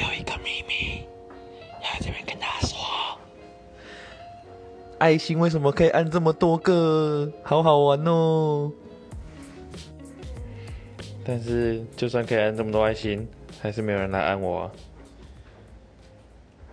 有一个秘密要在这边跟大家说。爱心为什么可以按这么多个？好好玩哦。但是就算可以按这么多爱心还是没有人来按我啊。